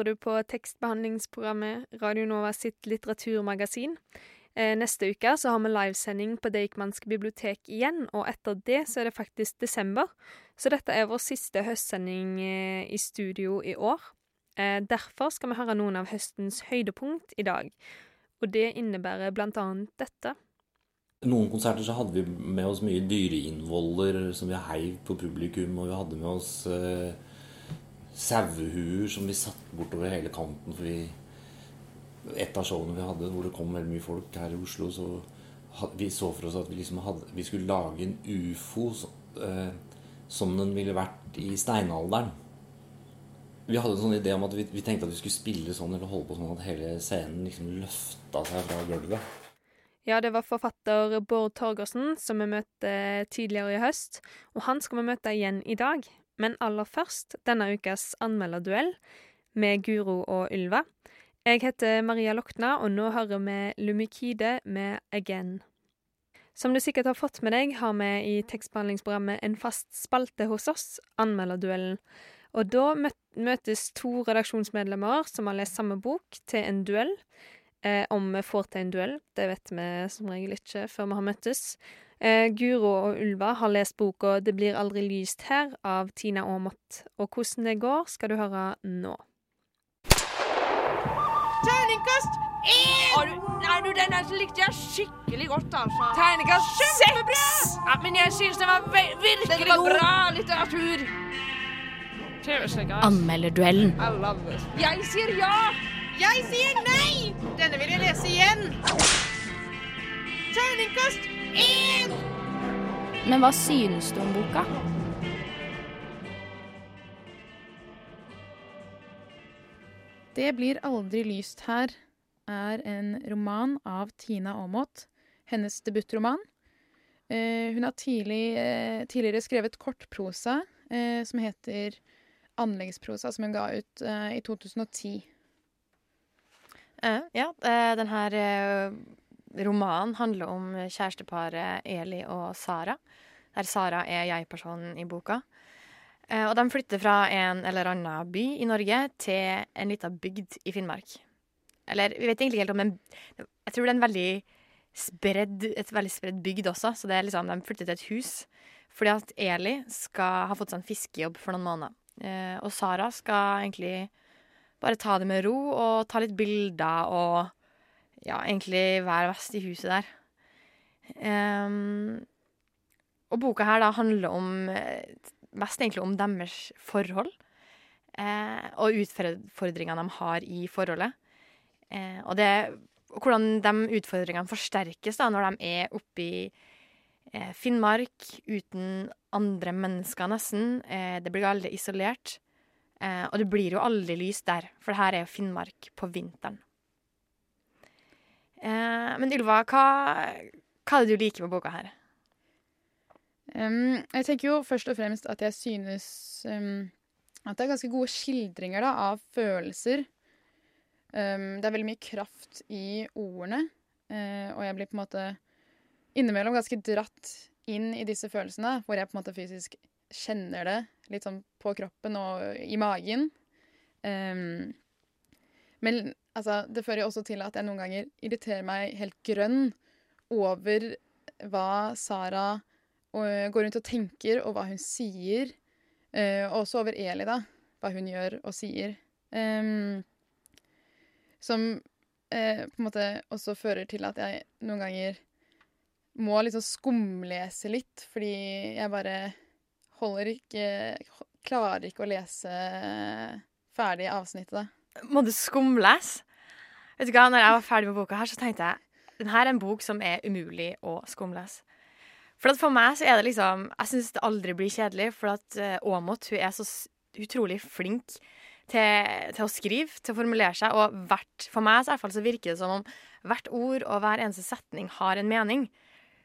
Hører du på tekstbehandlingsprogrammet Radio Nova sitt litteraturmagasin. Eh, neste uke så har vi livesending på Deichmanske bibliotek igjen, og etter det så er det faktisk desember. Så dette er vår siste høstsending eh, i studio i år. Eh, derfor skal vi høre noen av høstens høydepunkt i dag. Og det innebærer blant annet dette. Noen konserter så hadde vi med oss mye dyreinnvoller som vi heiv på publikum, og vi hadde med oss sauehuer som vi satt bortover hele kanten. For vi, et av showene vi hadde hvor det kom veldig mye folk her i Oslo, så vi så for oss at vi, liksom hadde, vi skulle lage en ufo så, eh, som den ville vært i steinalderen. Vi hadde en sånn idé om at vi, vi tenkte at vi skulle spille sånn eller holde på sånn at hele scenen liksom løfta seg fra gulvet. Ja, det var forfatter Bård Torgersen som vi møtte tidligere i høst, og han skal vi møte igjen i dag. Men aller først denne ukas anmelderduell med Guro og Ylva. Jeg heter Maria Lokna, og nå hører vi Lumikide med Again. Som du sikkert har fått med deg, har vi i tekstbehandlingsprogrammet en fast spalte hos oss, Anmelderduellen. Og da møtes to redaksjonsmedlemmer som har lest samme bok, til en duell. Eh, om vi får til en duell, det vet vi som regel ikke før vi har møttes. Eh, Guro og Ulva har lest boka 'Det blir aldri lyst her' av Tina Aamodt. Og hvordan det går, skal du høre nå. Terningkast én! Nei, du, den likte jeg skikkelig godt, altså. Terningkast Kjempebra! Ja, men jeg syns den var virkelig Den var bra litteratur. Anmelderduellen. Jeg sier ja! Jeg sier nei! Denne vil jeg lese igjen. Terningkast én! Men hva synes du om boka? Det blir aldri lyst her er en roman av Tina Aamodt. Hennes debutroman. Eh, hun har tidlig, eh, tidligere skrevet kortprosa eh, som heter Anleggsprosa, som hun ga ut i 2010. Eh, ja, den her romanen handler om kjæresteparet Eli og Sara. Der Sara er jeg-personen i boka. Eh, og de flytter fra en eller annen by i Norge til en lita bygd i Finnmark. Eller vi vet egentlig helt om den Jeg tror det er en veldig spredd, et veldig spredd bygd også, så det er liksom, de flytter til et hus. Fordi at Eli skal ha fått seg en fiskejobb for noen måneder. Eh, og Sara skal egentlig bare ta det med ro og ta litt bilder og ja, egentlig hver vest i huset der. Um, og boka her da handler om eh, mest egentlig om deres forhold. Eh, og utfordringene de har i forholdet. Eh, og, det, hvordan de utfordringene forsterkes da når de er oppe i eh, Finnmark uten andre mennesker, nesten. Eh, det blir aldri isolert. Eh, og det blir jo aldri lys der, for her er jo Finnmark på vinteren. Eh, men Ylva, hva, hva er det du liker med boka her? Um, jeg tenker jo først og fremst at jeg synes um, at det er ganske gode skildringer da, av følelser. Um, det er veldig mye kraft i ordene, uh, og jeg blir på en måte innimellom ganske dratt inn i disse følelsene, hvor jeg på en måte fysisk kjenner det litt sånn på kroppen og i magen. Men altså, det fører jo også til at jeg noen ganger irriterer meg helt grønn over hva Sara går rundt og tenker, og hva hun sier. Eh, og også over Eli, da. Hva hun gjør og sier. Um, som eh, på en måte også fører til at jeg noen ganger må liksom skumlese litt, fordi jeg bare holder ikke Klarer ikke å lese ferdig avsnittet, da. Må du skumlese? Vet du hva, når jeg var ferdig med boka her, så tenkte jeg den her er en bok som er umulig å skumlese. For for meg så er det liksom Jeg syns det aldri blir kjedelig, for at eh, Aamodt hun er så utrolig flink til, til å skrive, til å formulere seg, og hvert For meg så, fall så virker det som om hvert ord og hver eneste setning har en mening.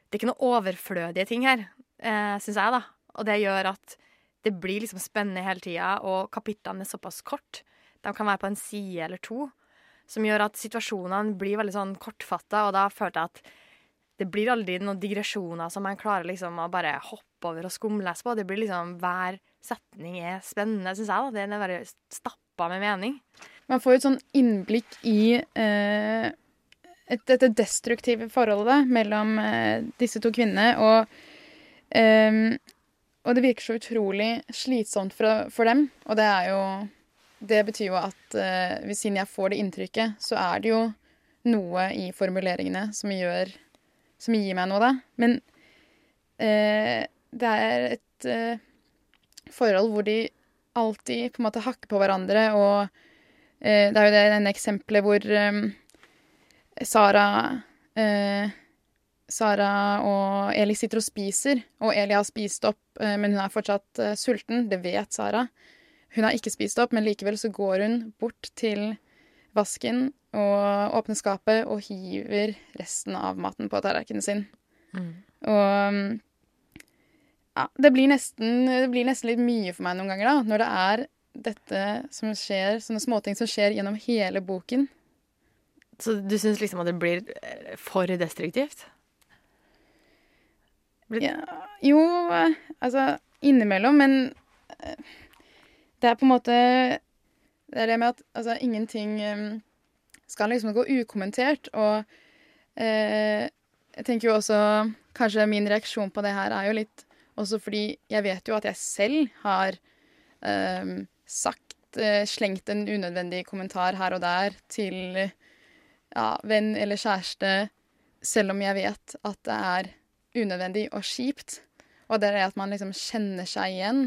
Det er ikke noe overflødige ting her, eh, syns jeg, da. Og det gjør at det blir liksom spennende hele tida, og kapitlene er såpass kort. De kan være på en side eller to, som gjør at situasjonene blir veldig sånn kortfatta, og da følte jeg at det blir aldri noen digresjoner som man klarer liksom å bare hoppe over og skumlese på. Det blir liksom Hver setning er spennende, syns jeg. da. Den er bare stappa med mening. Man får jo et sånn innblikk i eh, et, dette destruktive forholdet da, mellom eh, disse to kvinnene. Og, eh, og det virker så utrolig slitsomt for, for dem. Og det er jo Det betyr jo at eh, hvis- siden jeg får det inntrykket, så er det jo noe i formuleringene som gjør Som gir meg noe, da. Men eh, det er et eh, forhold hvor de alltid på en måte hakker på hverandre, og eh, det er jo det denne eksempelet hvor eh, Sara eh, Sara og Eli sitter og spiser, og Eli har spist opp, men hun er fortsatt sulten. Det vet Sara. Hun har ikke spist opp, men likevel så går hun bort til vasken og åpner skapet og hiver resten av maten på tallerkenen sin. Og mm, ja, det blir, nesten, det blir nesten litt mye for meg noen ganger, da, når det er dette som skjer, sånne småting som skjer gjennom hele boken. Så du syns liksom at det blir eh, for destruktivt? Blir- Ja, jo, eh, altså innimellom, men eh, det er på en måte Det er det med at altså, ingenting eh, skal liksom gå ukommentert, og eh, jeg tenker jo også Kanskje min reaksjon på det her er jo litt også fordi jeg vet jo at jeg selv har eh, sagt eh, Slengt en unødvendig kommentar her og der til ja, venn eller kjæreste, selv om jeg vet at det er unødvendig og kjipt. Og det er det at man liksom kjenner seg igjen.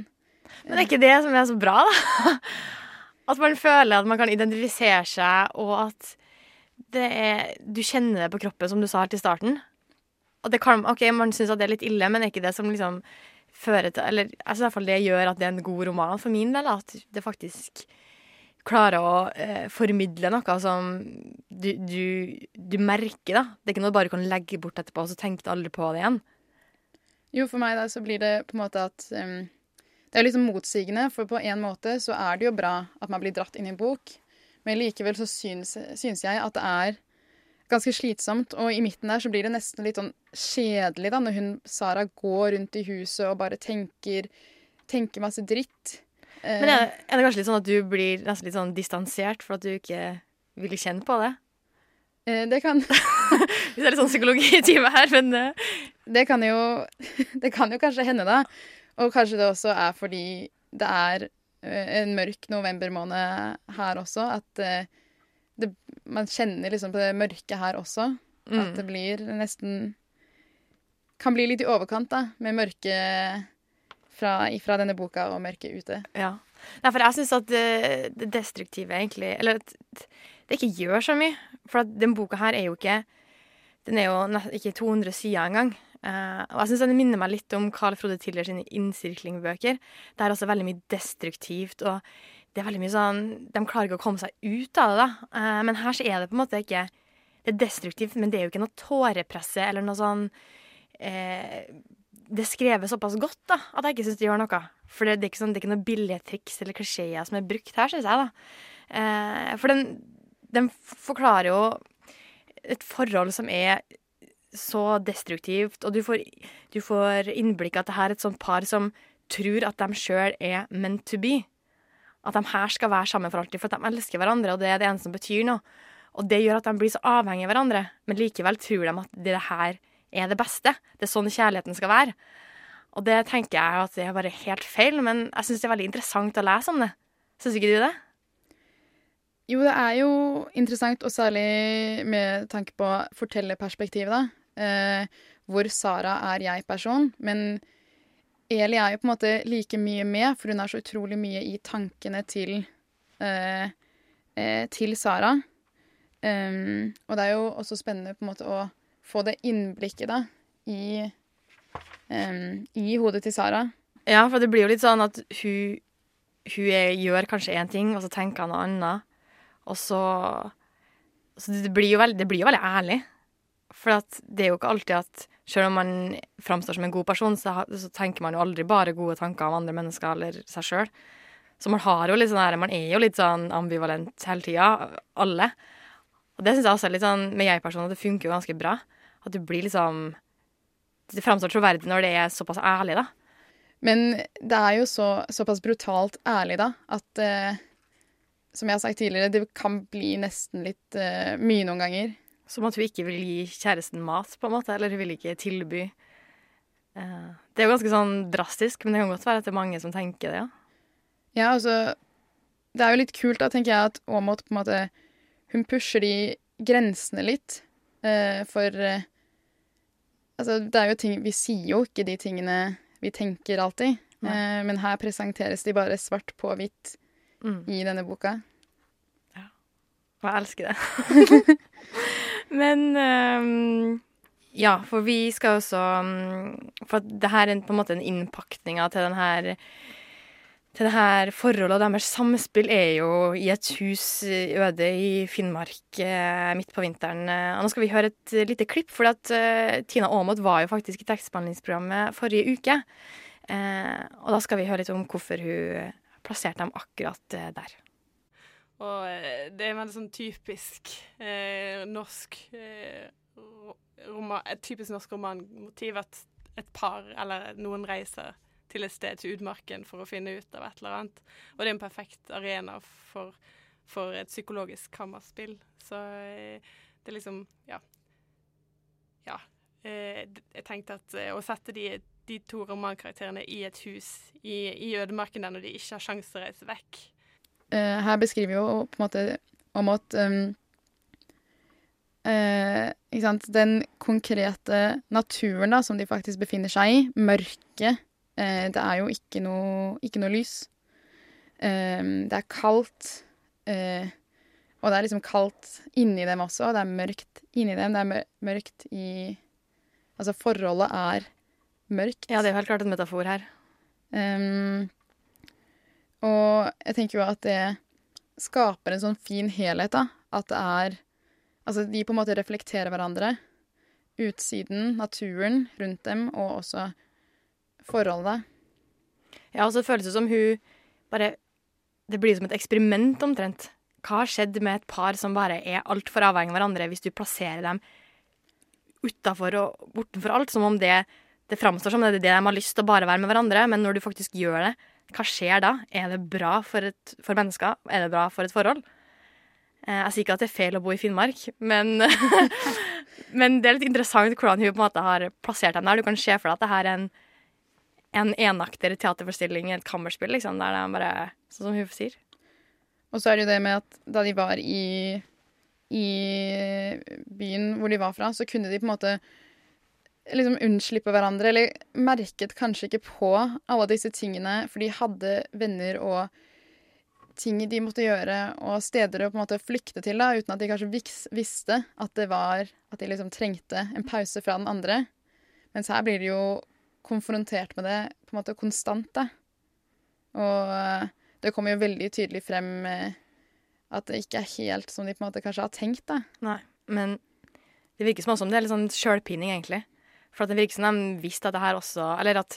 Men det er ikke det som er så bra, da. At man føler at man kan identifisere seg, og at er, du kjenner det på kroppen, som du sa helt i starten. Kan, ok, Man syns det er litt ille, men er ikke det som liksom fører til Eller jeg hvert fall det gjør at det er en god roman for min del. At det faktisk klarer å eh, formidle noe som du, du, du merker. da. Det er ikke noe du bare kan legge bort etterpå, og så tenker du aldri på det igjen. Jo, for meg da så blir det på en måte at um, Det er liksom motsigende, for på en måte så er det jo bra at man blir dratt inn i en bok, men likevel så syns, syns jeg at det er ganske slitsomt, og i midten der så blir det nesten litt sånn kjedelig da, når hun, Sara går rundt i huset og bare tenker, tenker masse dritt. Men er, er det kanskje litt sånn at du blir nesten litt sånn distansert for at du ikke vil kjenne på det? eh, det kan Hvis det er litt sånn psykologitime her, men eh, Det kan jo Det kan jo kanskje hende, da. Og kanskje det også er fordi det er eh, en mørk novembermåned her også, at eh, det, man kjenner liksom på det mørke her også. At det mm. blir nesten Kan bli litt i overkant, da, med mørke fra, fra denne boka og mørket ute. Ja. Nei, for jeg syns at det, det destruktive egentlig Eller at det ikke gjør så mye. For at den boka her er jo ikke Den er jo ikke 200 sider engang. Uh, og jeg syns den minner meg litt om Carl Frode Tiller sine innsirklingbøker. Det er også veldig mye destruktivt, og det er veldig mye sånn De klarer ikke å komme seg ut av det, da. Uh, men her så er det på en måte ikke Det er destruktivt, men det er jo ikke noe tårepresse eller noe sånn uh, det skrevet såpass godt da, at jeg ikke syns det gjør noe. For det, det, er ikke sånn, ikke noe billige triks eller klisjeer som er brukt her, syns jeg. da. For den, den forklarer jo et forhold som er så destruktivt, og du får, du får innblikk at det her er et sånt par som tror at de sjøl er meant to be. At de her skal være sammen for alltid, for at de elsker hverandre, og det er det eneste som betyr noe. Og det gjør at de blir så avhengige av hverandre, men likevel tror de at det her er det beste. Det er sånn kjærligheten skal være. Og det tenker jeg at det er bare helt feil, men jeg syns det er veldig interessant å lese om det. Syns ikke du det? Jo, det er jo interessant, og særlig med tanke på fortellerperspektivet, da. Eh, hvor Sara er jeg-person, men Eli er jo på en måte like mye med, for hun er så utrolig mye i tankene til eh, eh, til Sara. Um, og det er jo også spennende på en måte å få det innblikket da, i um, i hodet til Sara. Ja, for det blir jo litt sånn at hun, hun er, gjør kanskje én ting, og så tenker han noe annet. Og så Så det blir veldig, det blir jo veldig ærlig. For at det er jo ikke alltid at selv om man framstår som en god person, så, så tenker man jo aldri bare gode tanker om andre mennesker eller seg sjøl. Så man har jo litt sånn her, man er jo litt sånn ambivalent hele tida, alle. Og det syns jeg også er litt sånn med jeg-personer, det funker jo ganske bra. At du blir liksom Det framstår troverdig når det er såpass ærlig, da. Men det er jo så, såpass brutalt ærlig, da, at eh, Som jeg har sagt tidligere, det kan bli nesten litt eh, mye noen ganger. Som at hun ikke vil gi kjæresten mat, på en måte, eller hun vil ikke tilby. Eh, det er jo ganske sånn drastisk, men det kan godt være at det er mange som tenker det, ja. Ja, altså Det er jo litt kult, da, tenker jeg, at Aamodt på en måte Hun pusher de grensene litt. eh, for eh, Altså, det er jo ting Vi sier jo ikke de tingene vi tenker alltid. Nei. Men her presenteres de bare svart på hvitt Mm. i denne boka. Og jeg elsker det. Men um, ja, for vi skal også mm, For det her er på en måte en innpakning til den her til det her forholdet og deres samspill er jo i et hus eh, øde i Finnmark eh, midt på vinteren. Eh, Og nå skal vi høre et lite klipp, for at Tina Aamodt var jo faktisk i tekstbehandlingsprogrammet forrige uke. Og da skal vi høre litt om hvorfor hun plasserte dem akkurat der. Og eh, det er veldig sånn typisk eh, norsk eh, ro- roman, Et typisk norsk romanmotiv at et par eller noen reiser til et sted, til utmarken, for å finne ut av et eller annet. Og det er en perfekt arena for, for et psykologisk kammerspill. Så eh, det er liksom Ja. Ja. Eh, jeg tenkte at eh, å sette de, de to romankarakterene i et hus i, i ødemarken der når de ikke har sjanse til å reise vekk, her beskriver jo på en måte om at um, uh, Ikke sant Den konkrete naturen da, som de faktisk befinner seg i, mørket uh, Det er jo ikke noe, ikke noe lys. Um, det er kaldt. Uh, og det er liksom kaldt inni dem også. Det er mørkt inni dem. Det er mørkt i Altså, forholdet er mørkt. Ja, det er jo helt klart en metafor her. Ehm, og jeg tenker jo at det skaper en sånn fin helhet, da. At det er Altså, de på en måte reflekterer hverandre. Utsiden, naturen rundt dem, og også forholdet. Ja, og så føles det som hun bare Det blir som et eksperiment, omtrent. Hva har skjedd med et par som bare er altfor avhengig av hverandre, hvis du plasserer dem utafor og bortenfor alt? Som om det, det framstår som det er det de har lyst til å bare være med hverandre, men når du faktisk gjør det, hva skjer da? Er det bra for, et, for mennesker? Er det bra for et forhold? Eh, Jeg sier ikke at det er feil å bo i Finnmark, men, men det er litt interessant hvordan hun på en måte har plassert dem der. Du kan se for deg at det her er en en enakter teaterforestilling, et kammerspill, liksom, der det er bare Sånn som hun sier. Og så er det jo det med at da de var i, i byen hvor de var fra, så kunne de på en måte liksom unnslippe hverandre, eller merket kanskje ikke på alle disse tingene, for de hadde venner og ting de måtte gjøre, og steder å på en måte flykte til, da, uten at de kanskje visste at det var At de liksom trengte en pause fra den andre. Mens her blir de jo konfrontert med det på en måte konstant, da. Og eh, det kommer jo veldig tydelig frem eh, at det ikke er helt som de på en måte kanskje har tenkt, da. Nei, men det virker som også om det er litt sånn sjølpining, egentlig. For at det virker som de visste at det her også Eller at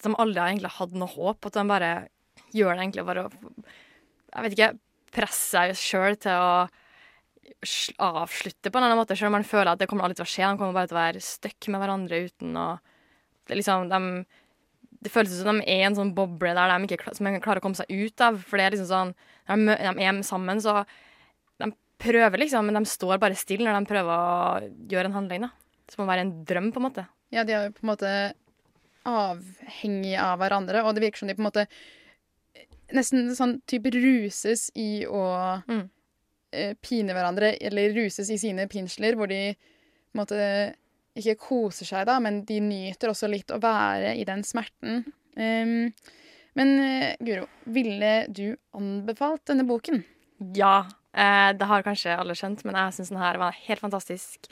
de aldri egentlig hatt noe håp. At de bare gjør det egentlig bare å Jeg vet ikke Presse seg sjøl til å avslutte på en annen måte, sjøl om man føler at det kommer aldri til å skje. De kommer bare til å være stuck med hverandre uten å det liksom, de, det føles som de er en sånn boble der de ikke som de klarer å komme seg ut av. For det er liksom sånn Når de er sammen, så de prøver liksom, men de står bare stille når de prøver å gjøre en handling. da. Det å være en drøm, på en måte. Ja, de er jo på en måte avhengige av hverandre, og det virker som de på en måte nesten sånn type ruses i å Mm. eh, pine hverandre, eller ruses i sine pinsler, hvor de på en måte ikke koser seg, da, men de nyter også litt å være i den smerten. Um, men eh, Guro, ville du anbefalt denne boken? Ja. Eh, det har kanskje alle skjønt, men jeg syns den her var helt fantastisk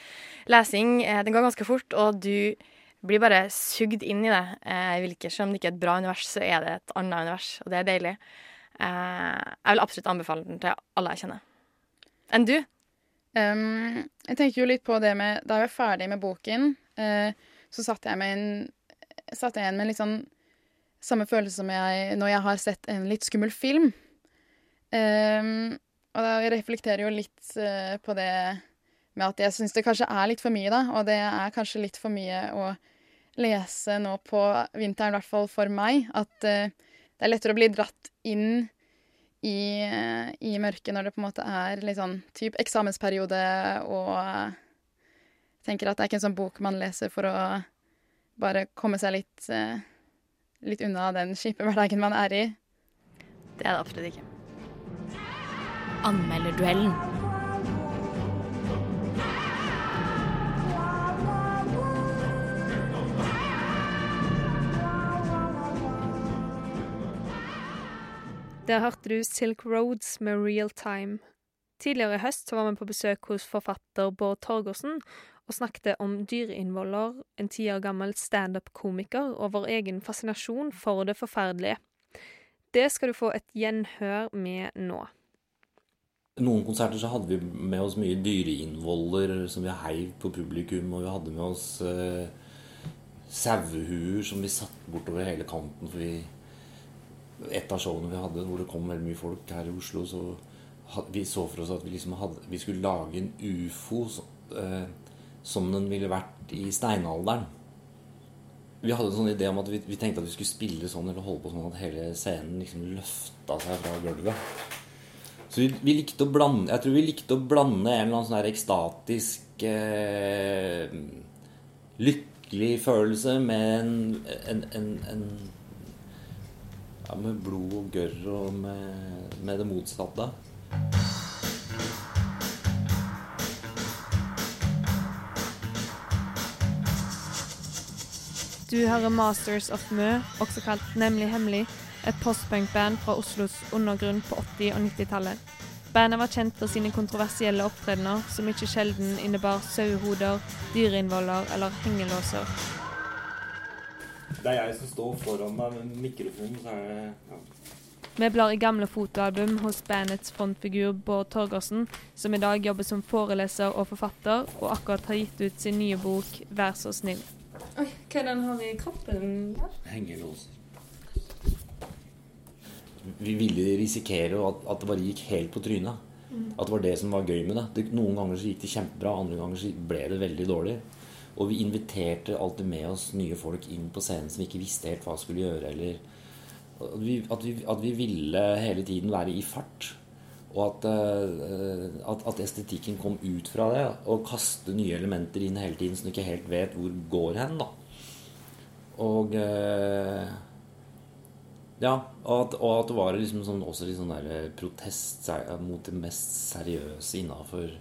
lesing. Eh, den går ganske fort, og du blir bare sugd inn i det. Eh, Selv om det ikke er et bra univers, så er det et annet univers, og det er deilig. Eh, Jeg vil absolutt anbefale den til alle jeg kjenner. Enn du? Um, jeg tenker jo litt på det med Da jeg var ferdig med boken, uh, så satt jeg med en Satt jeg igjen med en litt sånn samme følelse som jeg når jeg har sett en litt skummel film. Um, og jeg reflekterer jo litt eh, på det med at jeg syns det kanskje er litt for mye, da. Og det er kanskje litt for mye å lese nå på vinteren, i hvert fall for meg. At eh, det er lettere å bli dratt inn i, eh, i mørket når det på en måte er litt sånn type eksamensperiode, og tenker at det er ikke en sånn bok man leser for å bare komme seg litt, litt unna den kjipe hverdagen man er i. Det er det absolutt ikke. Anmelderduellen. Der hørte du Silk Roads med Real Time. Tidligere i høst var vi på besøk hos forfatter Bård Torgersen og snakket om dyreinnvoller, en ti år gammel standup-komiker, og vår egen fascinasjon for det forferdelige. Det skal du få et gjenhør med nå. Noen konserter så hadde vi med oss mye dyreinnvoller som vi heiv på publikum, og vi hadde med oss eh, sauehuer som vi satt bortover hele kanten. For vi, et av showene vi hadde hvor det kom veldig mye folk her i Oslo, så had, vi så for oss at vi liksom hadde Vi skulle lage en ufo så, eh, som den ville vært i steinalderen. Vi hadde en sånn idé om at vi, vi tenkte at vi skulle spille sånn eller holde på sånn at hele scenen liksom løfta seg fra gulvet. Så vi, vi likte å blande Jeg tror vi likte å blande en eller annen sånn her ekstatisk eh, Lykkelig følelse med en, en, en, en Ja, med blod og gørr og med, med det motsatte. Du hører Masters of Mø, også kalt Nemlig hemmelig, et postpunkband fra Oslos undergrunn på 80- og 90-tallet. Bandet var kjent for sine kontroversielle opptredener, som ikke sjelden innebar sauehoder, dyreinnvoller eller hengelåser. Det er jeg som står foran meg med mikrofonen, så er det ja. Vi blar i gamle fotoalbum hos bandets frontfigur Bård Torgersen, som i dag jobber som foreleser og forfatter, og akkurat har gitt ut sin nye bok 'Vær så snill'. Oi, hva er den har i kroppen? hengelåser. Vi ville risikere at, at det bare gikk helt på trynet. At det var det som var gøy med det. det. Noen ganger så gikk det kjempebra, andre ganger så ble det veldig dårlig. Og vi inviterte alltid med oss nye folk inn på scenen som vi ikke visste helt hva skulle gjøre. Eller at vi, at vi, at vi ville hele tiden være i fart. Og at, eh, at, at estetikken kom ut fra det. Og kaste nye elementer inn hele tiden så du ikke helt vet hvor går hen. da. Og eh, ja, og at, og at det var liksom sånn, også litt sånn der protest mot det mest seriøse innafor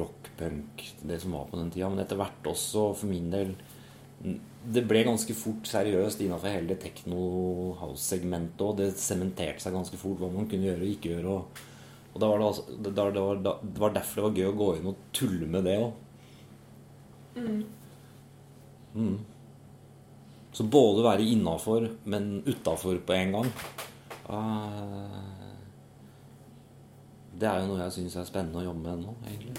rock, punk, det som var på den tida. Men etter hvert også, for min del Det ble ganske fort seriøst innafor hele det techno-house-segmentet òg. Det sementerte seg ganske fort hva man kunne gjøre og ikke gjøre. Og, og da var det, altså, da- det, var, da- det var derfor det var gøy å gå inn og tulle med det òg. Mm. Så både være innafor, men utafor på en gang. eh, det er jo noe jeg syns er spennende å jobbe med nå, egentlig.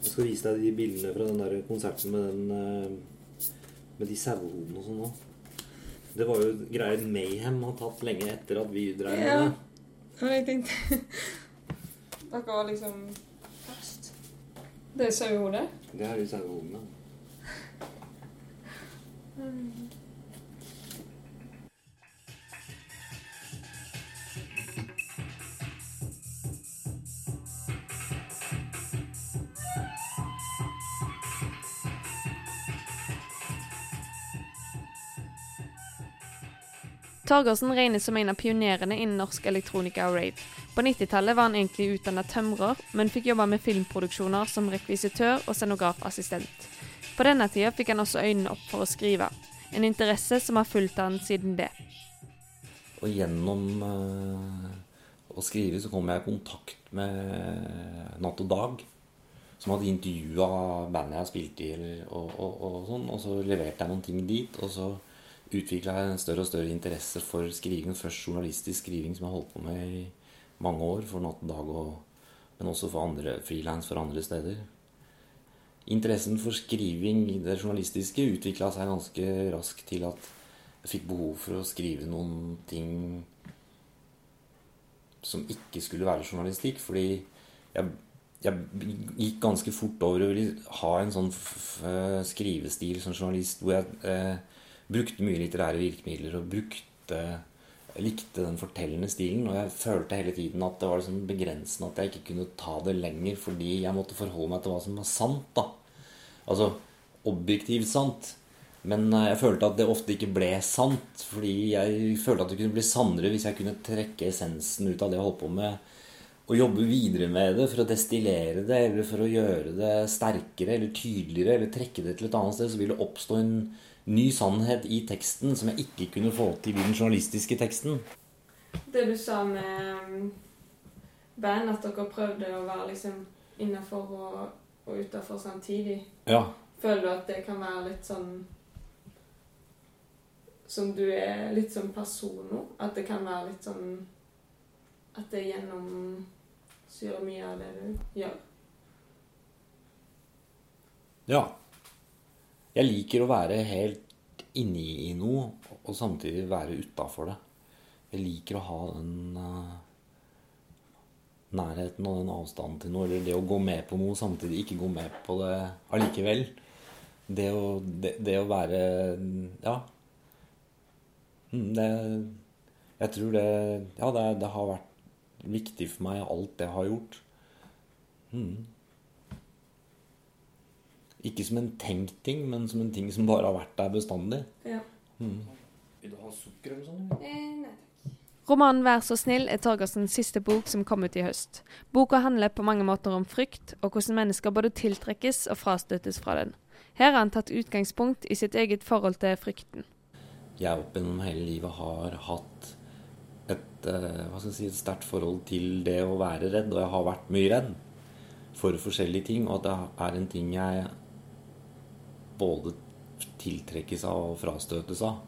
Jeg skal vise deg de bildene fra den der konserten med den eh, med de sauehodene og sånn òg. Det var jo greier Mayhem har tatt lenge etter at vi drev med Ja. det. Men jeg tenkte Dere var liksom først. Det er sauehodet? Det er de sauehodene. Torgersen regnes som en av pionerene innen norsk elektronika og rave. På 90-tallet var han egentlig utdannet tømrer, men fikk jobbe med filmproduksjoner som rekvisitør og scenografassistent. På denne tida fikk han også øynene opp for å skrive, en interesse som har fulgt han siden det. Og gjennom eh, å skrive så kom jeg i kontakt med Natt og Dag, som hadde intervjua bandet jeg spilte spilt i, og, og, og, sånn, og så leverte jeg noen ting dit. Og så utvikla en større og større interesse for skriving. Først journalistisk skriving, som jeg har holdt på med i mange år, for Natt og Dag, og, men også for andre frilans for andre steder. Interessen for skriving det journalistiske utvikla seg ganske raskt til at jeg fikk behov for å skrive noen ting som ikke skulle være journalistikk. Fordi jeg, jeg gikk ganske fort over å ville ha en sånn skrivestil som journalist hvor jeg eh, brukte mye litterære virkemidler og brukte likte den fortellende stilen. Og jeg følte hele tiden at det var liksom begrensende at jeg ikke kunne ta det lenger fordi jeg måtte forholde meg til hva som var sant. da. Altså objektivt sant. Men eh, jeg følte at det ofte ikke ble sant. Fordi jeg følte at det kunne bli sannere hvis jeg kunne trekke essensen ut av det jeg holdt på med. Og jobbe videre med det for å destillere det, eller for å gjøre det sterkere eller tydeligere, eller trekke det til et annet sted, så vil det oppstå en ny sannhet i teksten som jeg ikke kunne få til i den journalistiske teksten. Det du sa med um, band, at dere prøvde å være liksom innafor og, og utafor samtidig. Ja. Føler du at det kan være litt sånn Som du er litt sånn person nå? At det kan være litt sånn At det gjennomsyrer mye av det du gjør? Ja. Jeg liker å være helt inni i noe, og samtidig være utafor det. Jeg liker å ha den uh, nærheten og den avstanden til noe, eller det å gå med på noe samtidig ikke gå med på det allikevel. Det å, det, det å være Ja. Mm, det Jeg tror det Ja, det, det, har vært viktig for meg, alt det har gjort. Mm. Ikke som en tenkt ting, men som en ting som bare har vært der bestandig. Ja. Mm. Vil du ha sukker eller sånn? Eh, nei takk. Romanen 'Vær så snill' er Torgersens siste bok som kom ut i høst. Boka handler på mange måter om frykt, og hvordan mennesker både tiltrekkes og frastøtes fra den. Her har han tatt utgangspunkt i sitt eget forhold til frykten. Jeg opp gjennom hele livet har hatt et, uh, hva skal jeg si, et sterkt forhold til det å være redd, og jeg har vært mye redd for forskjellige ting, og at det er en ting jeg både tiltrekkes av og frastøtes av.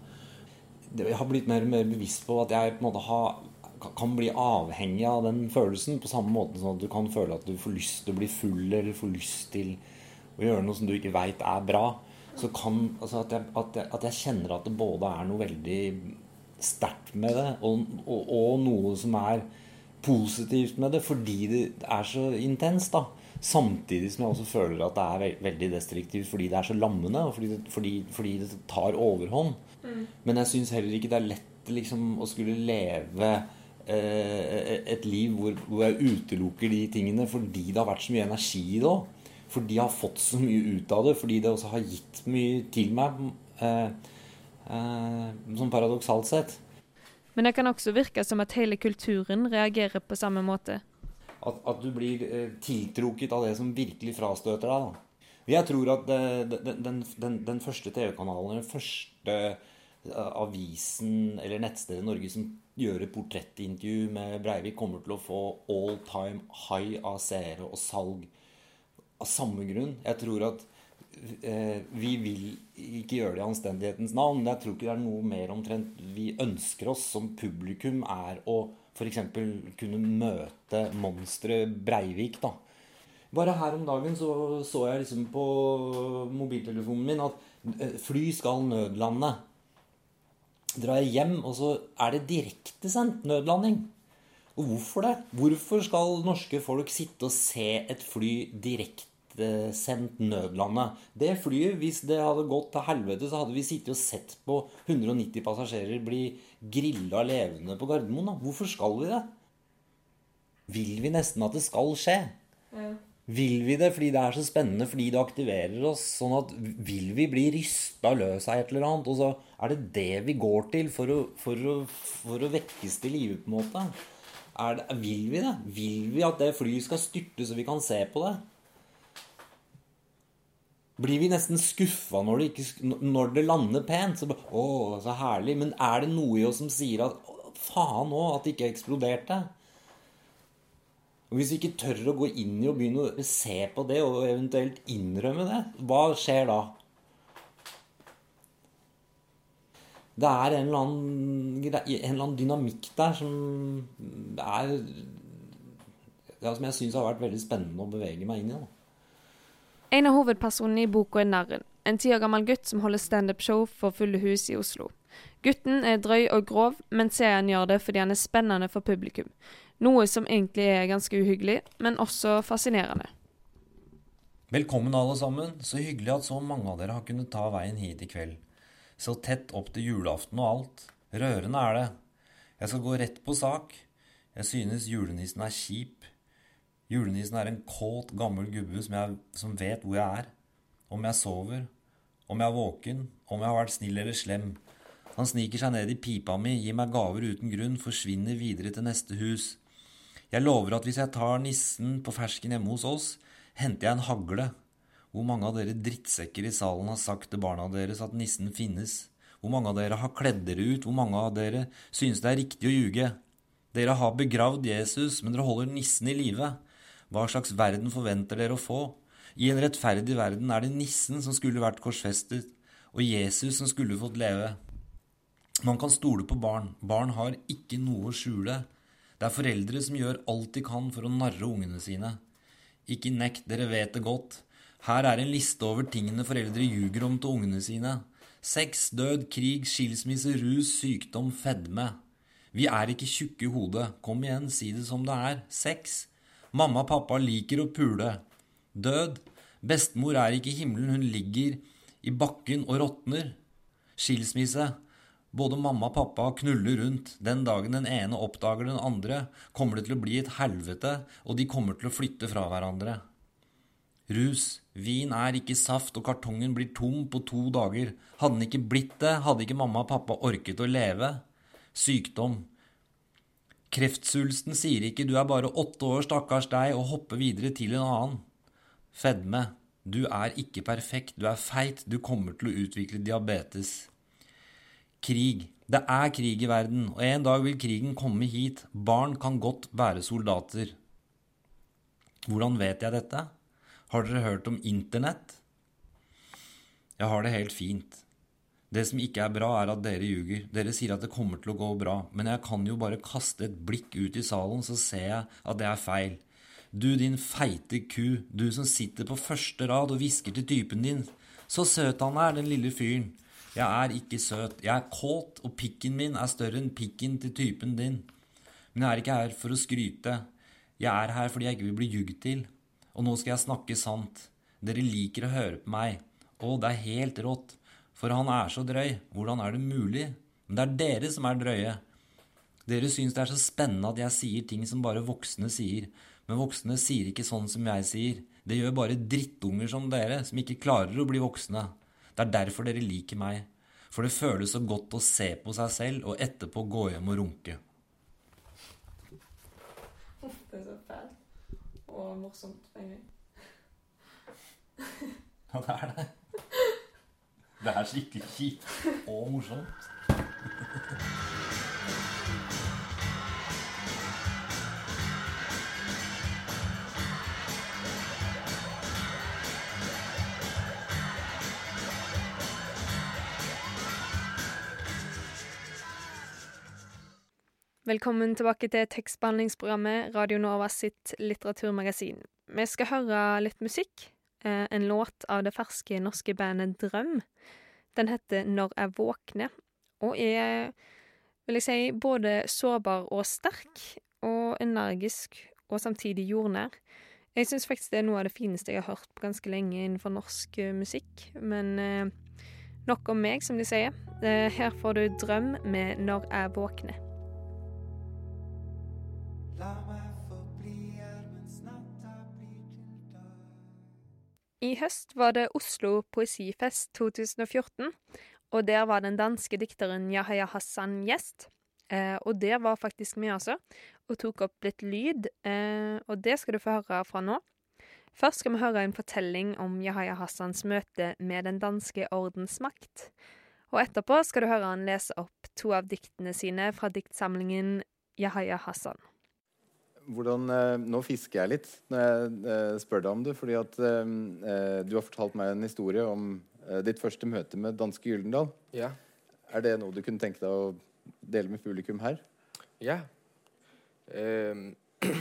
Jeg har blitt mer og mer bevisst på at jeg på en måte har, kan bli avhengig av den følelsen. På samme måte som at du kan føle at du får lyst til å bli full, eller får lyst til å gjøre noe som du ikke veit er bra. Så kan, altså at, jeg, at, jeg, at, jeg, kjenner at det både er noe veldig sterkt med det, og, og, og noe som er positivt med det, fordi det er så intenst. da Samtidig som jeg også føler at det er veldig destruktivt fordi det er så lammende, og fordi det, fordi, fordi det tar overhånd. Mm. Men jeg syns heller ikke det er lett liksom, å skulle leve eh, et liv hvor, hvor, jeg utelukker de tingene fordi det har vært så mye energi i det òg. Fordi jeg har fått så mye ut av det. Fordi det også har gitt mye til meg. Eh, eh, sånn paradoksalt sett. Men det kan også virke som at hele kulturen reagerer på samme måte at, at, du blir eh, tiltrukket av det som virkelig frastøter deg. Da. Jeg tror at eh, den, den, den, den første TV-kanalen, den første eh, avisen eller nettstedet i Norge som gjør et portrettintervju med Breivik, kommer til å få all time high av seere og salg av samme grunn. Jeg tror at vi vil ikke gjøre det i anstendighetens navn, men jeg tror ikke det er noe mer omtrent vi ønsker oss som publikum, er å f.eks. kunne møte monsteret Breivik. da. Bare her om dagen så, så jeg liksom på mobiltelefonen min at eh, fly skal nødlande. Drar jeg hjem, og så er det direktesendt nødlanding. Og hvorfor det? Hvorfor skal norske folk sitte og se et fly direkte direktesendt nødlandet. Det flyet, hvis det hadde gått til helvete, så hadde vi sittet og sett på 190 passasjerer bli grilla levende på Gardermoen. Da. Hvorfor skal vi det? Vil vi nesten at det skal skje? Ja. Vil vi det fordi det er så spennende, fordi det aktiverer oss? sånn at Vil vi bli rysta løs av et eller annet? Og så er det det vi går til for å, for å, for å vekkes til live, på en måte? Det, vil vi det? Vil vi at det flyet skal styrte så vi kan se på det? Blir vi nesten skuffa når, når, det lander pent. Så, å, så herlig. Men er det noe i oss som sier at faen òg, at det ikke eksploderte? Og Hvis vi ikke tør å gå inn i og begynne å se på det, og eventuelt innrømme det, hva skjer da? Det er en eller, annen, en eller annen dynamikk der som er ja, Som jeg syns har vært veldig spennende å bevege meg inn i. Da. En av hovedpersonene i boka er Narren, en ti år gammel gutt som holder standup-show for fulle hus i Oslo. Gutten er drøy og grov, men serien gjør det fordi han er spennende for publikum. Noe som egentlig er ganske uhyggelig, men også fascinerende. Velkommen, alle sammen. Så hyggelig at så mange av dere har kunnet ta veien hit i kveld. Så tett opp til julaften og alt. Rørende er det. Jeg skal gå rett på sak. Jeg synes julenissen er kjip. Julenissen er en kåt, gammel gubbe som, jeg, som vet hvor jeg er. Om jeg sover, om jeg er våken, om jeg har vært snill eller slem. Han sniker seg ned i pipa mi, gir meg gaver uten grunn, forsvinner videre til neste hus. Jeg lover at hvis jeg tar nissen på fersken hjemme hos oss, henter jeg en hagle. Hvor mange av dere drittsekker i salen har sagt til barna deres at nissen finnes? Hvor mange av dere har kledd dere ut? Hvor mange av dere synes det er riktig å ljuge? Dere har begravd Jesus, men dere holder nissen i live. Hva slags verden forventer dere å få? I en rettferdig verden er det nissen som skulle vært korsfestet, og Jesus som skulle fått leve. Man kan stole på barn. Barn har ikke noe å skjule. Det er foreldre som gjør alt de kan for å narre ungene sine. Ikke nekt, dere vet det godt. Her er en liste over tingene foreldre ljuger om til ungene sine. Sex, død, krig, skilsmisse, rus, sykdom, fedme. Vi er ikke tjukke i hodet. Kom igjen, si det som det er. Sex. Mamma og pappa liker å pule. Død. Bestemor er ikke i himmelen, hun ligger i bakken og råtner. Skilsmisse. Både mamma og pappa knuller rundt. Den dagen den ene oppdager den andre, kommer det til å bli et helvete, og de kommer til å flytte fra hverandre. Rus. Vin er ikke saft, og kartongen blir tom på to dager. Hadde den ikke blitt det, hadde ikke mamma og pappa orket å leve. Sykdom. Kreftsvulsten sier ikke 'du er bare åtte år, stakkars deg', og hopper videre til en annen. Fedme. Du er ikke perfekt, du er feit, du kommer til å utvikle diabetes. Krig. Det er krig i verden, og en dag vil krigen komme hit. Barn kan godt være soldater. Hvordan vet jeg dette? Har dere hørt om Internett? Jeg har det helt fint. Det som ikke er bra, er at dere ljuger. Dere sier at det kommer til å gå bra, men jeg kan jo bare kaste et blikk ut i salen, så ser jeg at det er feil. Du din feite ku, du som sitter på første rad og hvisker til typen din. Så søt han er, den lille fyren. Jeg er ikke søt. Jeg er kåt, og pikken min er større enn pikken til typen din. Men jeg er ikke her for å skryte. Jeg er her fordi jeg ikke vil bli jugd til. Og nå skal jeg snakke sant. Dere liker å høre på meg. Å, det er helt rått. For han er så drøy. Hvordan er det mulig? Men det er dere som er drøye. Dere syns det er så spennende at jeg sier ting som bare voksne sier. Men voksne sier ikke sånn som jeg sier. Det gjør bare drittunger som dere, som ikke klarer å bli voksne. Det er derfor dere liker meg. For det føles så godt å se på seg selv og etterpå gå hjem og runke. Det er så fælt og morsomt gang. Ja, det er det. Det er skikkelig kjipt og morsomt. Velkommen tilbake til tekstbehandlingsprogrammet Radio Nova sitt litteraturmagasin. Vi skal høre litt musikk. Eh, en låt av det ferske norske bandet Drøm. Den heter Når jeg våkner, og er, vil jeg si, både sårbar og sterk, og energisk, og samtidig jordnær. Jeg syns faktisk det er noe av det fineste jeg har hørt på ganske lenge innenfor norsk eh, musikk, men eh, nok om meg, som de sier. Eh, her får du Drøm med Når jeg våkner. I høst var det Oslo Poesifest 2014, og der var den danske dikteren Yahya Hassan gjest. Eh, og der var faktisk vi også, og tok opp litt lyd, eh, og det skal du få høre fra nå. Først skal vi høre en fortelling om Yahya Hassans møte med den danske ordensmakt. Og etterpå skal du høre han lese opp to av diktene sine fra diktsamlingen Yahya Hassan. Hvordan eh, Nå fisker jeg litt når jeg eh, spør deg om det. fordi at eh, du har fortalt meg en historie om ditt første møte med danske Gyldendal. Ja. Er det noe du kunne tenke deg å dele med publikum her? Ja. Um,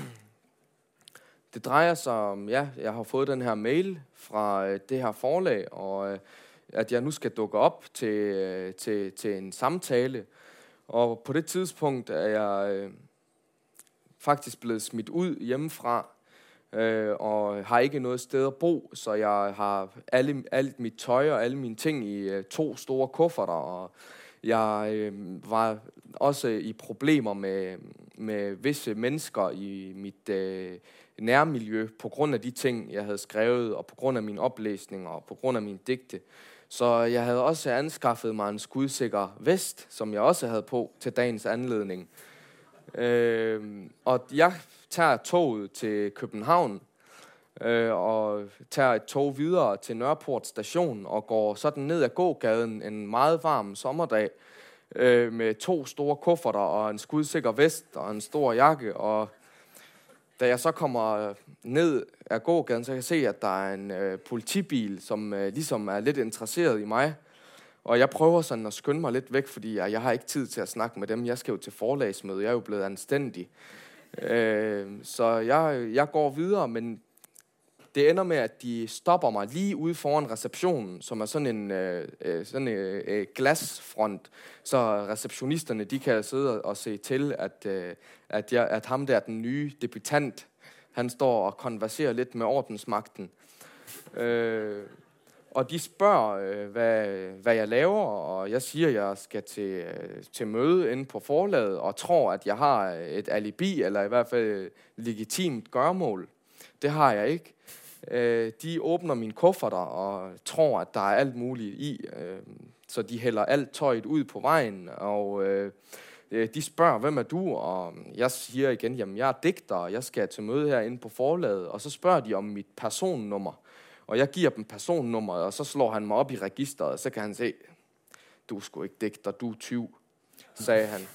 Det dreier seg om, ja, jeg har fått denne her mail fra det her forlag, og at jeg nå skal dukke opp til, til, til en samtale. Og på det tidspunkt er jeg faktisk blevet smidt ud hjemmefra, øh, og har ikke noget sted at bo, så jeg har alle, alt mit tøj og alle mine ting i øh, to store kufferter, og jeg øh, var også i problemer med, med visse mennesker i mit øh, nærmiljø på grund af de ting, jeg havde skrevet, og på grund af mine oplæsninger, og på grund af mine digte. Så jeg havde også anskaffet mig en skudsikker vest, som jeg også havde på til dagens anledning. Øh, og jeg tager toget til København, øh, og tager et tog videre til Nørreport station, og går sådan ned ad gågaden en meget varm sommerdag, øh, med to store kufferter og en skudsikker vest og en stor jakke, og da jeg så kommer ned ad gågaden, så kan jeg se, at der er en øh, politibil, som øh, ligesom er lidt interesseret i mig. Og jeg prøver sådan at skynde mig lidt væk, fordi jeg, har ikke tid til at snakke med dem. Jeg skal jo til forlagsmøde. Jeg er jo blevet anstændig. Øh, så jeg, jeg går videre, men det ender med, at de stopper mig lige ude foran receptionen, som er sådan en øh, øh, sådan øh, øh, glasfront, så receptionisterne de kan sidde og se til, at, at, jeg, at ham der, den nye debutant, han står og konverserer lidt med ordensmagten. Øh, og de spørger, øh, hvad, hvad jeg laver, og jeg siger, at jeg skal til, øh, til møde inde på forlaget, og tror, at jeg har et alibi, eller i hvert fald legitimt gørmål. Det har jeg ikke. Øh, de åbner min kufferter og tror, at der er alt muligt i. Øh, så de hælder alt tøjet ud på vejen, og øh, de spørger, hvem er du? Og jeg siger igen, jamen jeg er digter, og jeg skal til møde herinde på forlaget. Og så spørger de om mit personnummer. Og jeg gir dem personnummeret, og så slår han meg opp i registeret, så kan han se, du er sgu ikke dikter, du er 20, sagde han.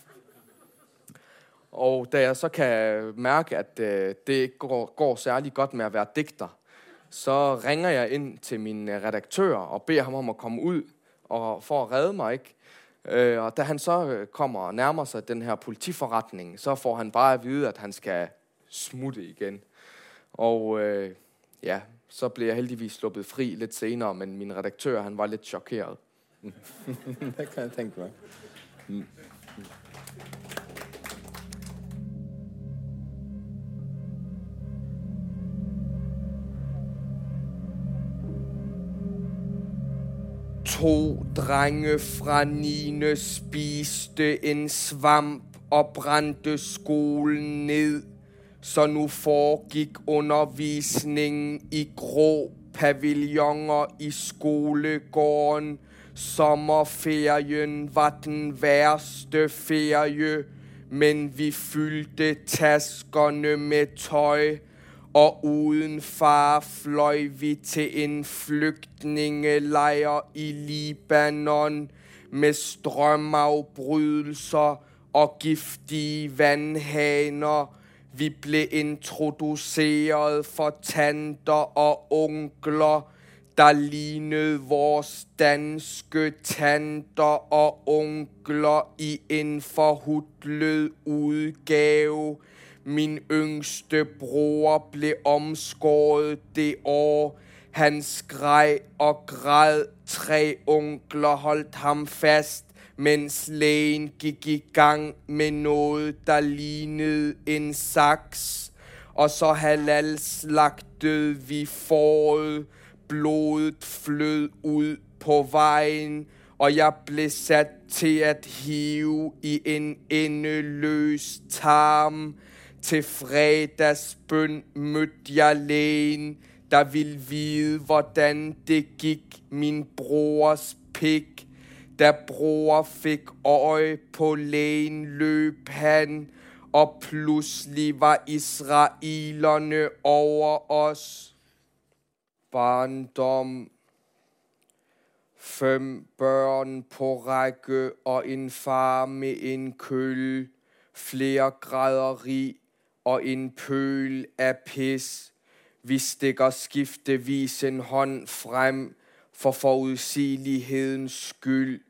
Og da jeg så kan mærke, at øh, det ikke går, går særlig godt med at være dikter, så ringer jeg inn til min øh, redaktør og beder ham om å komme ut for å redde meg. Ikke? Øh, og da han så kommer og nærmer seg den her politiforretning, så får han bare at vide, at han skal smutte igjen. Og ja, så blev jeg heldigvis sluppet fri litt senere, men min redaktør han var litt chokeret. det kan jeg tenke meg. Mm. To drenge fra Nine spiste en svamp og brente skolen ned, så nu foregikk undervisningen i grå paviljonger i skolegården. Sommerferien var den verste ferie, men vi fyldte taskerne med tøj, og uden far fløy vi til en flygtningelejr i Libanon med strømafbrydelser og giftige vandhaner. Vi blev introduceret for tanter og onkler, der lignede vores danske tanter og onkler i en forhudlet udgave. Min yngste bror blev omskåret det år. Han skreg og græd. Tre onkler holdt ham fast, mens lægen gik i gang med noget, der lignede en saks. Og så halal slagtede vi foråret. Blodet flød ud på vejen, og jeg blev sat til at hive i en endeløs tarm. Til fredagsbøn mødte jeg lægen, der ville vide, hvordan det gik min brors pik. Da bror fik øje på lægen, løb han, og pludselig var israelerne over os. Barndom, fem børn på række og en far med en køl, flere graderi og en pøl af pis. Vi stikker skiftevis en hånd frem for forudsigelighedens skyld.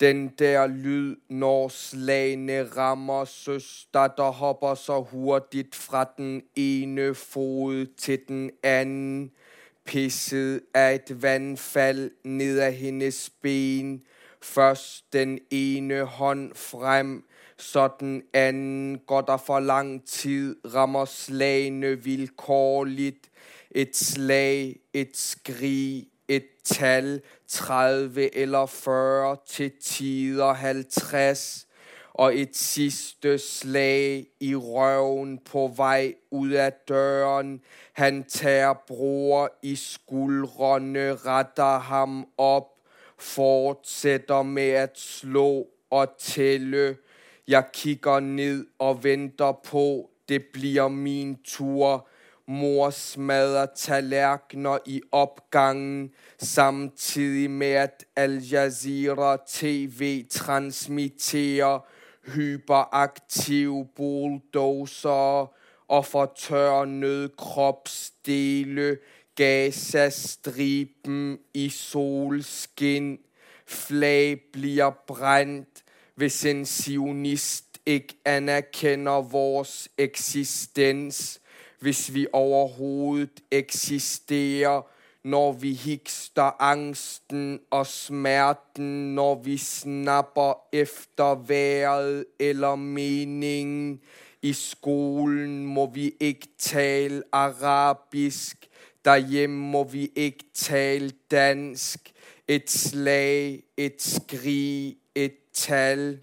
Den der lyd, når slagene rammer søster, der hopper så hurtigt fra den ene fod til den anden. Pisset af et vandfald ned ad hendes ben. Først den ene hånd frem, så den anden går der for lang tid, rammer slagene vilkårligt. Et slag, et skrig, et tal, 30 eller 40 til tider 50 og et sidste slag i røven på vei ut av døren. Han tager bror i skuldrene, retter ham opp, fortsetter med at slå og tælle. Jeg kigger ned og venter på, det blir min tur. Mor smadrer tallerkener i opgangen, samtidig med at Al Jazeera TV transmitterer hyperaktive bulldozer og fortørrer kropsdele, Gaza-striben i solskin. Flag blir brændt, hvis en sionist ikke anerkender vores eksistens, hvis vi overhovedet eksisterer, når vi hikster angsten og smerten, når vi snapper efter været eller meningen. I skolen må vi ikke tale arabisk, derhjemme må vi ikke tale dansk. Et slag, et skrig, et tal.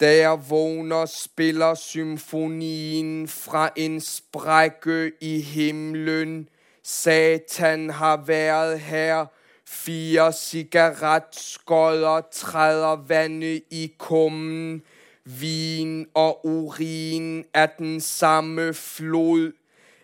Da jeg vågner, spiller symfonien fra en sprække i himmelen. Satan har vært her. Fire cigaretskodder træder vandet i kummen. Vin og urin er den samme flod.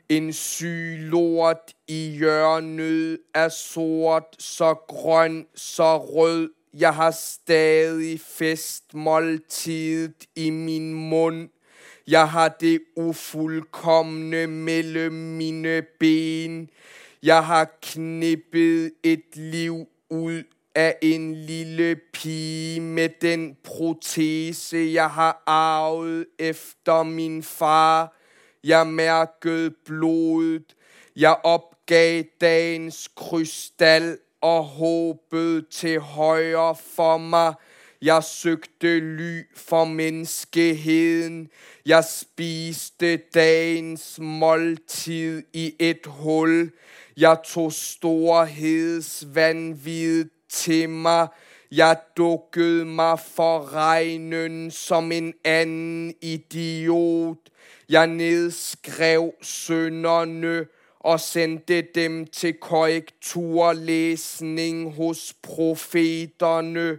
En syg lort i hjørnet er sort, så grøn, så rød. Jeg har stadig festmåltidet i min munn. Jeg har det ufullkomne mellom mine ben. Jeg har knippet et liv ut af en lille pige med den protese, jeg har arvet efter min far. Jeg mærkede blodet. Jeg opgav dagens krystal og håpet til højre for mig. Jeg søgte ly for menneskeheden. Jeg spiste dagens måltid i et hul. Jeg tog storhedsvandvid til mig. Jeg dukkede mig for regnen som en anden idiot. Jeg nedskrev sønderne og sendte dem til korrekturlesning hos profeterne.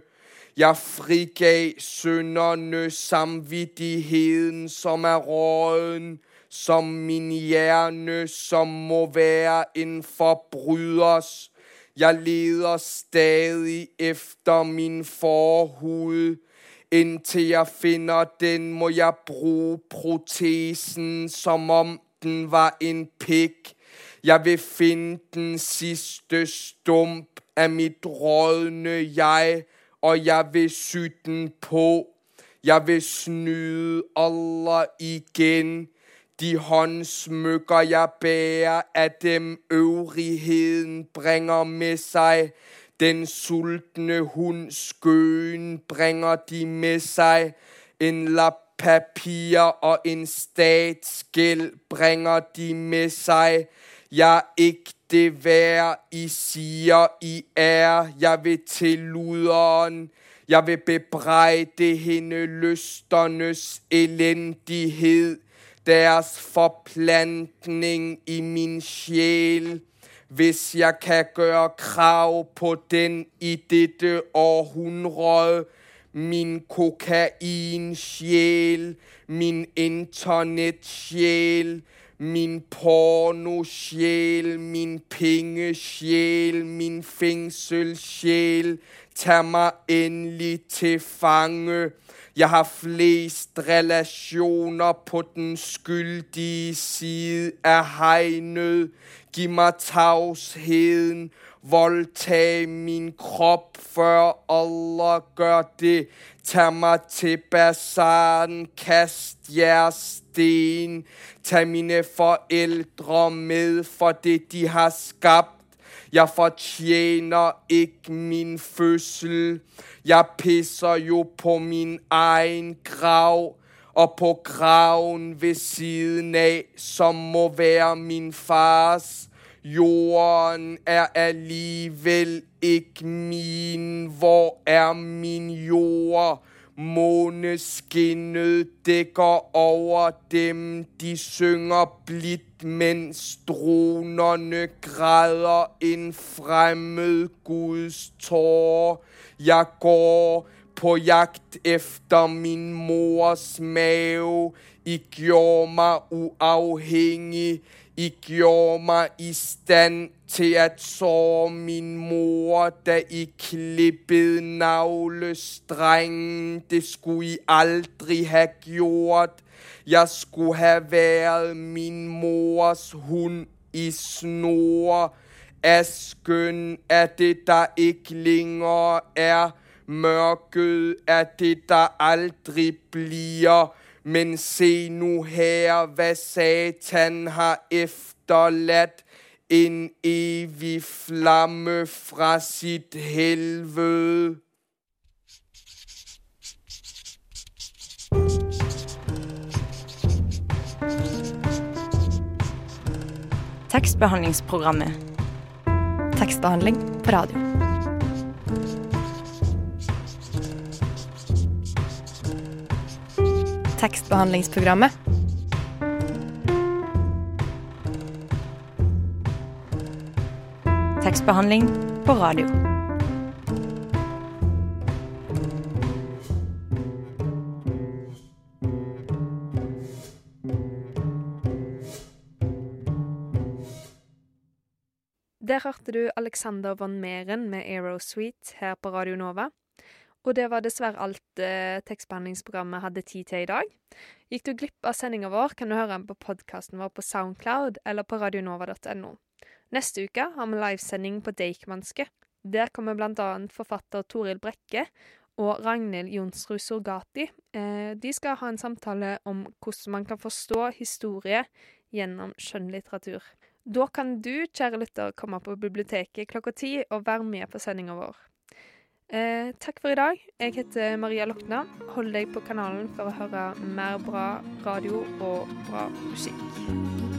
Jeg frigav synderne samvittigheden, som er råden, som min hjerne, som må være en forbryders. Jeg leder stadig efter min forhud. Indtil jeg finner den, må jeg bruge protesen, som om den var en pik. Jeg vil finne den sidste stump av mitt rådne jeg, og jeg vil sy den på. Jeg vil snyde Allah igen. De håndsmykker, jeg bærer, av dem øvrigheden bringer med seg. Den sultne hund skøen bringer de med seg. En lap papir og en statsgæld bringer de med sig. Jeg er ikke det værd, I siger, I er. Jeg vil til luderen. Jeg vil bebrejde hende lysternes elendighed. Deres forplantning i min sjæl. Hvis jeg kan gøre krav på den i dette århundrede, min kokain-sjæl, min internet-sjæl, min porno-sjæl, min penge-sjæl, min fengselssjel, ta meg endelig til fange. Jeg har flest relationer på den skyldige side av hegnet. Gi meg tavsheden, voldtag min krop, før Allah gør det. Tag mig til bazaren, kast jeres sten. Tag mine forældre med for det, de har skabt. Jeg fortjener ikke min fødsel. Jeg pisser jo på min egen grav. Og på graven ved siden af, som må være min fars. Jorden er alligevel ikke min. Hvor er min jord? Måneskinnet dækker over dem, de synger blidt, mens dronerne græder en fremmed Guds tår. Jeg går på jagt efter min mors mave. I gjorde meg uafhængig. I gjorde meg i stand til at såre min mor, da I klippet navlestrengen. Det skulle I aldri ha gjort. Jeg skulle ha været min mors hund i snor. Asken er det, der ikke lenger er. Mørket er det, der aldri bliver. Men se nu her, hvad Satan har efterladt. En evig flamme fra sit helvede. Tekstbehandlingsprogrammet. Tekstbehandling på radio. Tekstbehandlingsprogrammet. Tekstbehandling på radio. Der hørte du Alexander von Meren med Aerosuite her på Radio Nova. Og det var dessverre alt eh, tekstbehandlingsprogrammet hadde tid til i dag. Gikk du glipp av sendinga vår, kan du høre den på podkasten vår på Soundcloud eller på radionova.no. Neste uke har vi livesending på Deichmanske. Der kommer annet forfatter Toril Brekke og Ragnhild Jonsrud Surgati. Eh, de skal ha en samtale om hvordan man kan forstå historie gjennom skjønnlitteratur. Da kan du, kjære lytter, komme på biblioteket klokka ti og være med på sendinga vår. Eh, takk for i dag. Jeg heter Maria Lokna. Hold deg på kanalen for å høre mer bra radio og bra musikk.